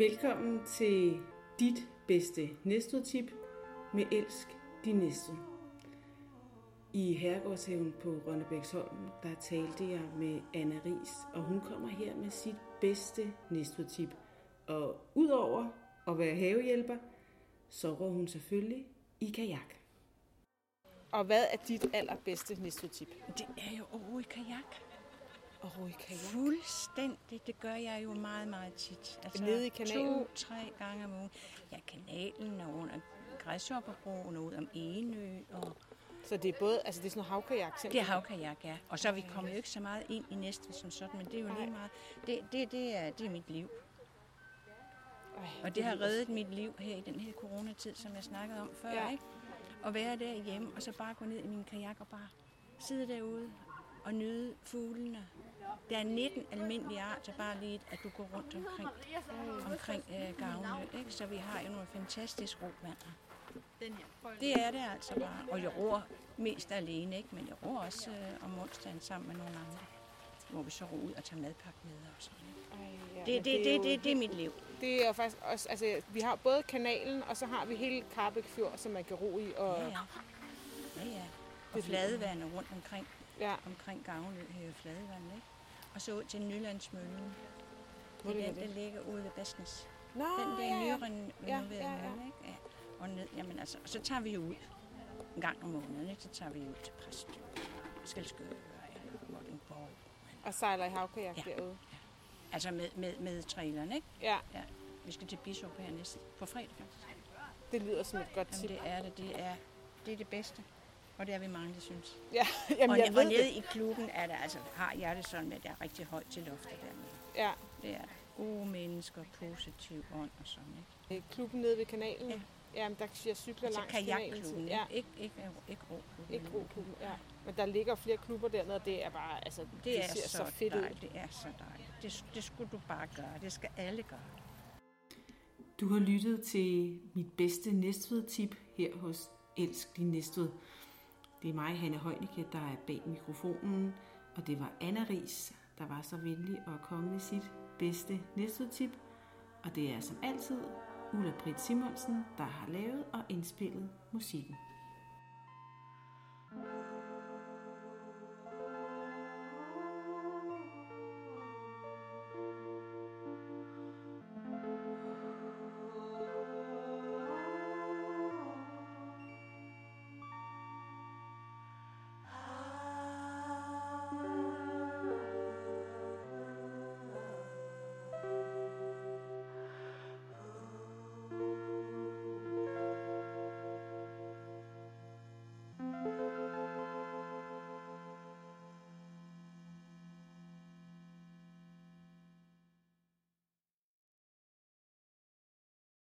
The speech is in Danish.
Velkommen til dit bedste næstudtip med Elsk din næste. I Herregårdshaven på Rønnebæksholm, der talte jeg med Anna Ries, og hun kommer her med sit bedste næstudtip. Og udover at være havehjælper, så rår hun selvfølgelig i kajak. Og hvad er dit allerbedste næstudtip? Det er jo ro i kajak. At ro i kajak? Fuldstændig. Det gør jeg jo meget, meget tit. Altså, Nede i kanalen? To-tre gange om ugen. Ja, kanalen og under Græshopperbroen og ud om Enø. Og Så det er både, altså det er sådan noget havkajak det simpelthen? er havkajak, ja. Og så er vi kommet jo ikke så meget ind i Næstved som sådan, men det er jo lige meget. Det, det, det, er, det er mit liv. Ej, Og det har reddet mit liv her i den her coronatid, som jeg snakkede om før, ja. ikke? At være derhjemme, og så bare gå ned i min kajak og bare sidde derude og nyde fuglene. Der er 19 almindelige arter, bare lige at du går rundt omkring, omkring øh, gavne, ikke? Så vi har jo nogle fantastiske her. Det er det altså bare. Og jeg ror mest alene, ikke? Men jeg ror også øh, om onsdagen sammen med nogle andre. Hvor vi så ror ud og tager madpakke med og sådan. Ja, Det, det, er det, jo- det, det er mit liv. Det er faktisk også, altså vi har både kanalen, og så har vi hele Karbæk Fjord, som man kan ro i. Og, Ja, ja. Ja, ja. Og fladevandet rundt omkring, ja. omkring Gavnø her er fladevandet, ikke? Og så ud til Nylandsmøllen. Hvor Det er den, der det? ligger ude ved Basnes. Nå, Den der ja, ja. nyren Ja, ja, ja. mølle, ikke? Ja. Og ned, jamen altså, og så tager vi jo ud en gang om måneden, ikke? Så tager vi ud til Præstø, Skelskør, ja, Vordingborg. Og sejler i havkajak Ja. derude. Altså med, med, med traileren, ikke? Ja, Ja. Vi skal til Bishop her næste, på fredag faktisk. det lyder som et godt Jamen tip. det er det, det er det, er det bedste. Og det er vi mange, der synes. Ja, jamen og, jeg og ved nede det. i klubben er der, altså, har jeg det sådan med, at der er rigtig højt til loftet dernede. Ja, Det er. Gode mennesker, positiv ånd og sådan, ikke? Øh, klubben nede ved kanalen. Ja. Jamen, der jeg cykler Altså langs kanalen. Ja, ikke, ikke, ikke, ikke roklubben. ikke roklubben, ja. Men der ligger flere klubber dernede, og det er bare, altså, det, Det er ser så, så, fedt ud. dejligt. Det er så dejligt. Det, det skulle du bare gøre. Det skal alle gøre. Du har lyttet til mit bedste Næstved-tip her hos Elsk din Næstved. Det er mig, Hanne Højnicke, der er bag mikrofonen, og det var Anna Ries, der var så venlig at komme med sit bedste næstudtip. Og det er som altid Ulla Britt Simonsen, der har lavet og indspillet musikken.